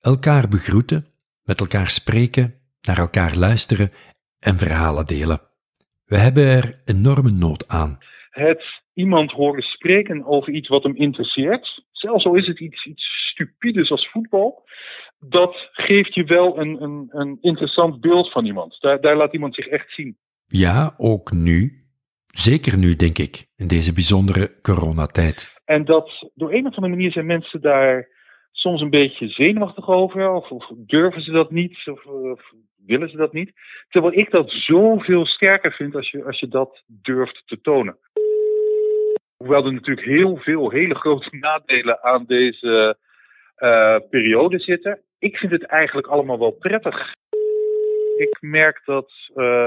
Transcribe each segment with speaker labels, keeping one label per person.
Speaker 1: Elkaar begroeten, met elkaar spreken, naar elkaar luisteren en verhalen delen. We hebben er enorme nood aan.
Speaker 2: Het iemand horen spreken over iets wat hem interesseert, zelfs al is het iets, iets stupides als voetbal, dat geeft je wel een, een, een interessant beeld van iemand. Daar, daar laat iemand zich echt zien.
Speaker 1: Ja, ook nu. Zeker nu, denk ik, in deze bijzondere coronatijd.
Speaker 2: En dat door een of andere manier zijn mensen daar soms een beetje zenuwachtig over, of, durven ze dat niet, of, willen ze dat niet. Terwijl ik dat zoveel sterker vind als je, als je dat durft te tonen. Hoewel er natuurlijk heel veel hele grote nadelen aan deze uh, periode zitten. Ik vind het eigenlijk allemaal wel prettig. Ik merk dat, uh,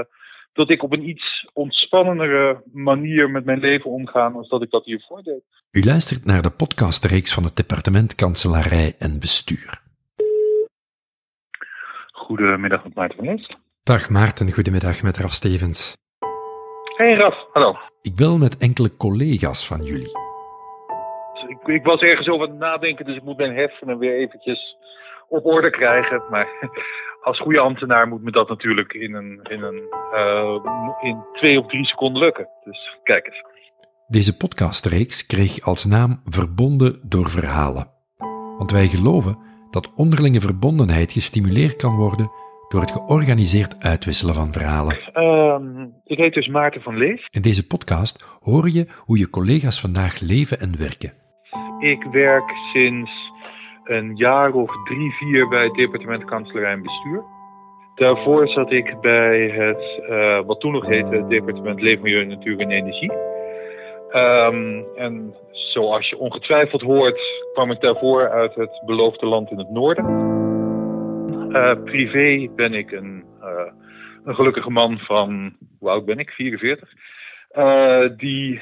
Speaker 2: dat ik op een iets ontspannendere manier met mijn leven omga als dat ik dat hiervoor deed.
Speaker 1: U luistert naar de podcastreeks van het departement Kanselarij en Bestuur.
Speaker 2: Goedemiddag met Maarten van Lees.
Speaker 1: Dag Maarten, goedemiddag met Raf Stevens.
Speaker 2: Hey Raf, hallo.
Speaker 1: Ik bel met enkele collega's van jullie.
Speaker 2: Ik, ik was ergens over het nadenken, dus ik moet mijn hersenen weer eventjes op orde krijgen. Maar als goede ambtenaar moet me dat natuurlijk in, een, in, een, uh, in twee of drie seconden lukken. Dus kijk eens.
Speaker 1: Deze podcastreeks kreeg als naam Verbonden door Verhalen. Want wij geloven dat onderlinge verbondenheid gestimuleerd kan worden door het georganiseerd uitwisselen van verhalen.
Speaker 2: Uh, ik heet dus Maarten van Lees.
Speaker 1: In deze podcast hoor je hoe je collega's vandaag leven en werken.
Speaker 2: Ik werk sinds een jaar of drie, vier bij het departement Kanselarij en Bestuur. Daarvoor zat ik bij het, uh, wat toen nog heette, departement Leefmilieu, Natuur en Energie. Um, en zoals je ongetwijfeld hoort, kwam ik daarvoor uit het beloofde land in het noorden. Uh, privé ben ik een, uh, een gelukkige man van, hoe oud ben ik? 44. Uh, die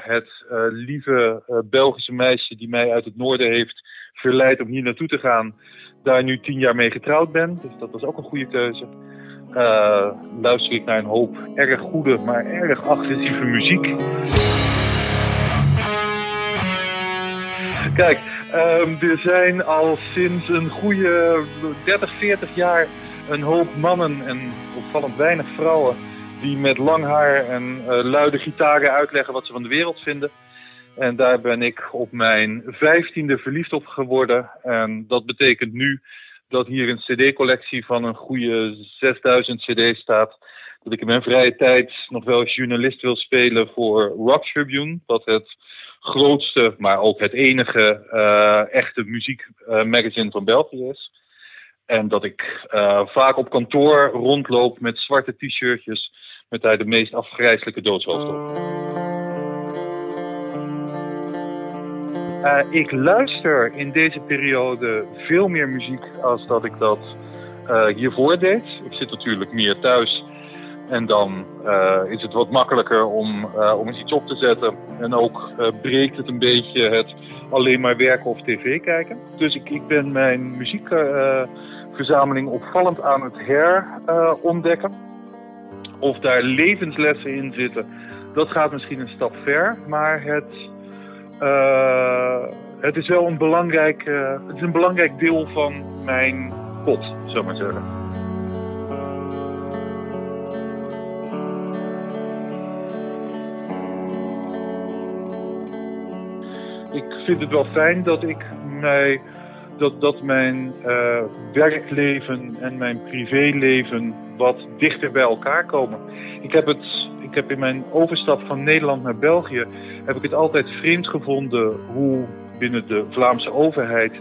Speaker 2: het lieve Belgische meisje die mij uit het noorden heeft verleid om hier naartoe te gaan, daar nu tien jaar mee getrouwd ben. Dus dat was ook een goede keuze. luister ik naar een hoop erg goede, maar erg agressieve muziek. Kijk, um, er zijn al sinds een goede 30, 40 jaar een hoop mannen en opvallend weinig vrouwen die met lang haar en uh, luide gitaren uitleggen wat ze van de wereld vinden. En daar ben ik op mijn vijftiende verliefd op geworden. En dat betekent nu dat hier een cd-collectie van een goede 6000 cd's staat. Dat ik in mijn vrije tijd nog wel journalist wil spelen voor Rock Tribune. Wat het grootste, maar ook het enige uh, echte muziekmagazine van België is. En dat ik uh, vaak op kantoor rondloop met zwarte t-shirtjes met daar de meest afgrijzelijke doodshoofd op. Uh, ik luister in deze periode veel meer muziek als dat ik dat uh, hiervoor deed. Ik zit natuurlijk meer thuis en dan uh, is het wat makkelijker om, om eens iets op te zetten. En ook breekt het een beetje het alleen maar werken of tv kijken. Dus ik, ik ben mijn muziekverzameling opvallend aan het herontdekken. of daar levenslessen in zitten, dat gaat misschien een stap ver. Maar het, het is wel een belangrijk, het is een belangrijk deel van mijn pot, zou maar zeggen. ik vind het wel fijn dat ik mij dat, dat mijn uh, werkleven en mijn privéleven wat dichter bij elkaar komen. Ik heb het, ik heb in mijn overstap van Nederland naar België heb ik het altijd vreemd gevonden hoe binnen de Vlaamse overheid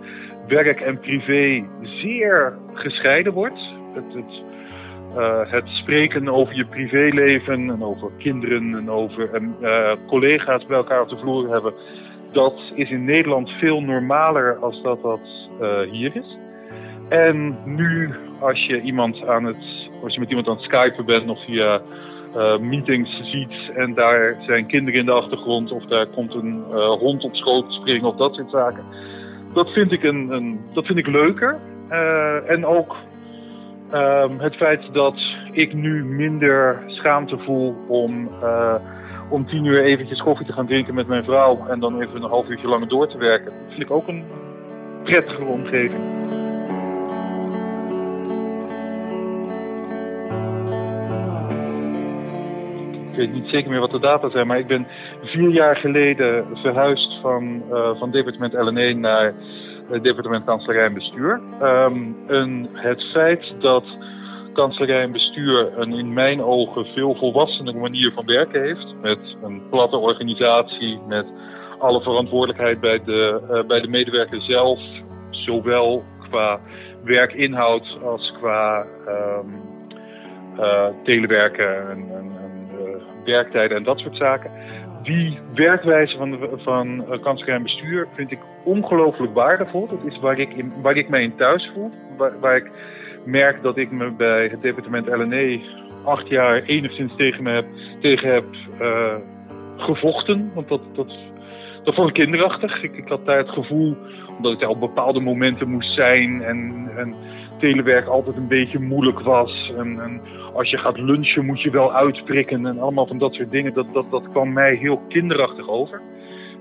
Speaker 2: werk en privé zeer gescheiden wordt. Het, het, uh, het spreken over je privéleven en over kinderen en over uh, collega's bij elkaar op de vloer hebben dat is in Nederland veel normaler als dat dat uh, hier is. En nu, als je iemand aan het, als je met iemand aan het skypen bent of via uh, meetings ziet en daar zijn kinderen in de achtergrond of daar komt een uh, hond op schoot springen of dat soort zaken. Dat vind ik, een, een dat vind ik leuker. en ook um, het feit dat ik nu minder schaamte voel om om tien uur eventjes koffie te gaan drinken met mijn vrouw en dan even een half uurtje langer door te werken. Vind ik ook een prettige omgeving. Weet niet zeker meer wat de data zijn, maar ik ben vier jaar geleden verhuisd van, uh, van departement LNE naar het departement Kanselarij en Bestuur. En het feit dat Kanselarij en Bestuur een in mijn ogen veel volwassener manier van werken heeft, met een platte organisatie, met alle verantwoordelijkheid bij de, uh, bij de medewerker zelf, zowel qua werkinhoud als qua uh, telewerken en, werktijden en dat soort zaken. Die werkwijze van, van uh, kansvrij bestuur vind ik ongelooflijk waardevol. Dat is waar ik, waar ik mij in thuis voel. Waar, waar ik merk dat ik me bij het departement LNE acht jaar enigszins tegen, me heb, tegen heb uh, gevochten. Want dat, dat, dat vond ik kinderachtig. Ik, ik had daar het gevoel, omdat ik daar op bepaalde momenten moest zijn en, en telewerk altijd een beetje moeilijk was. En, en, als je gaat lunchen moet je wel uitprikken en allemaal van dat soort dingen. Dat, dat, dat kwam mij heel kinderachtig over.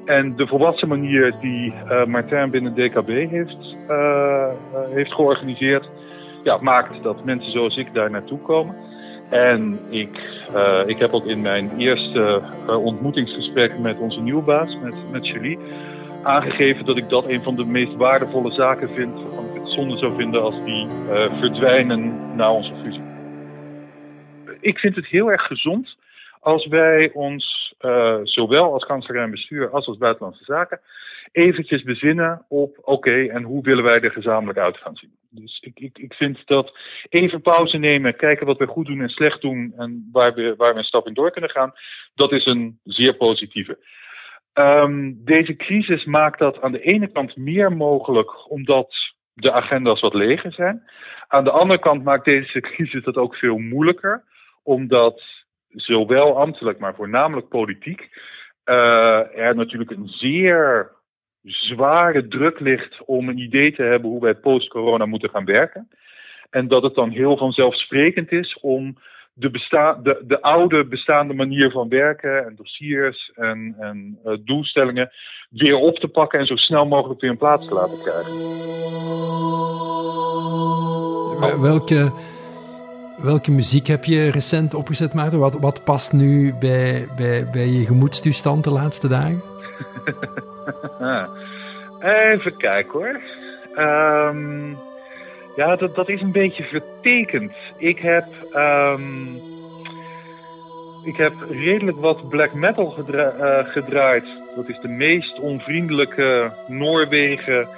Speaker 2: En de volwassen manier die uh, Martijn binnen DKB heeft, uh, heeft georganiseerd, ja, maakt dat mensen zoals ik daar naartoe komen. En ik, ik heb ook in mijn eerste ontmoetingsgesprek met onze nieuwe baas, met, met Julie, aangegeven dat ik dat een van de meest waardevolle zaken vind zonde zou vinden als die uh, verdwijnen na onze fusie. Ik vind het heel erg gezond als wij ons, uh, zowel als kanselier en bestuur als als buitenlandse zaken, eventjes bezinnen op oké, en hoe willen wij er gezamenlijk uit gaan zien. Dus ik, ik, ik vind dat even pauze nemen, kijken wat we goed doen en slecht doen en waar we, waar we een stap in door kunnen gaan, dat is een zeer positieve. Um, deze crisis maakt dat aan de ene kant meer mogelijk, omdat de agenda's wat leger zijn. Aan de andere kant maakt deze crisis dat ook veel moeilijker, omdat zowel ambtelijk, maar voornamelijk politiek, uh, er natuurlijk een zeer zware druk ligt om een idee te hebben hoe wij post-corona moeten gaan werken. En dat het dan heel vanzelfsprekend is om de, besta de, de oude bestaande manier van werken en dossiers en, en uh, doelstellingen weer op te pakken en zo snel mogelijk weer in plaats te laten krijgen.
Speaker 1: Welke, welke muziek heb je recent opgezet, Maarten? Wat, wat past nu bij, bij, bij je gemoedstoestand de laatste dagen?
Speaker 2: Even kijken hoor. Um, ja, dat, dat is een beetje vertekend. Ik heb, um, ik heb redelijk wat black metal uh, gedraaid. Dat is de meest onvriendelijke Noorwegen.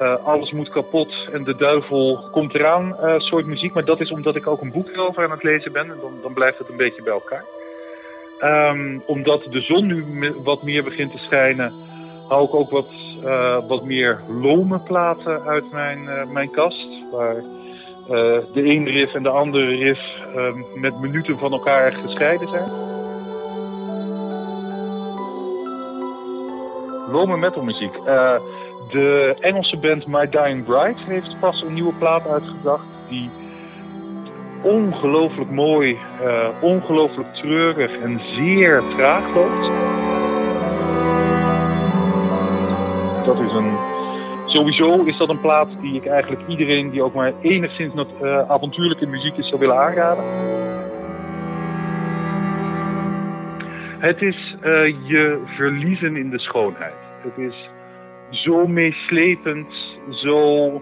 Speaker 2: Uh, alles moet kapot en de duivel komt eraan uh, soort muziek. Maar dat is omdat ik ook een boek erover aan het lezen ben. En dan, dan blijft het een beetje bij elkaar. Um, omdat de zon nu wat meer begint te schijnen, hou ik ook wat, wat meer lome platen uit mijn, uh, mijn kast. Waar uh, de ene riff en de andere riff met minuten van elkaar gescheiden zijn. Lome metalmuziek. de Engelse band My Dying Bride heeft pas een nieuwe plaat uitgebracht. Die ongelooflijk mooi, ongelooflijk treurig en zeer traag loopt. Dat is een. Sowieso is dat een plaat die ik eigenlijk iedereen die ook maar enigszins uh, avontuurlijke muziek is zou willen aanraden. Het is uh, je verliezen in de schoonheid. Het is zo meeslepend, zo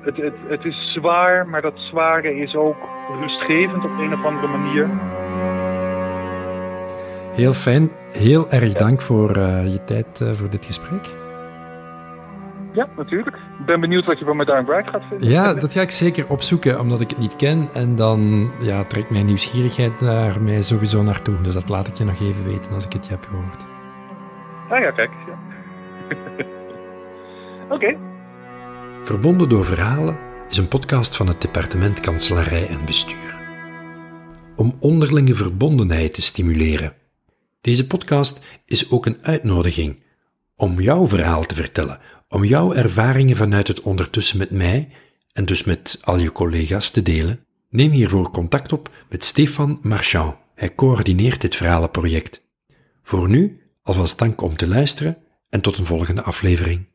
Speaker 2: het, het, het is zwaar, maar dat zware is ook rustgevend op een of andere manier.
Speaker 1: Heel fijn. Heel erg dank voor uh, je tijd voor dit gesprek.
Speaker 2: Ja, natuurlijk. Ik ben benieuwd wat je van Madame Bright gaat vinden.
Speaker 1: Ja, dat ga ik zeker opzoeken, omdat ik het niet ken. En dan ja, trekt mijn nieuwsgierigheid daar mij sowieso naartoe. Dus dat laat ik je nog even weten als ik het je heb gehoord.
Speaker 2: Ah ja, kijk. Ja. Oké. Okay.
Speaker 1: Verbonden door Verhalen is een podcast van het departement Kanselarij en Bestuur. Om onderlinge verbondenheid te stimuleren. Deze podcast is ook een uitnodiging om jouw verhaal te vertellen, om jouw ervaringen vanuit het ondertussen met mij en dus met al je collega's te delen. Neem hiervoor contact op met Stefan Marchand. Hij coördineert dit verhalenproject. Voor nu, alvast dank om te luisteren en tot een volgende aflevering.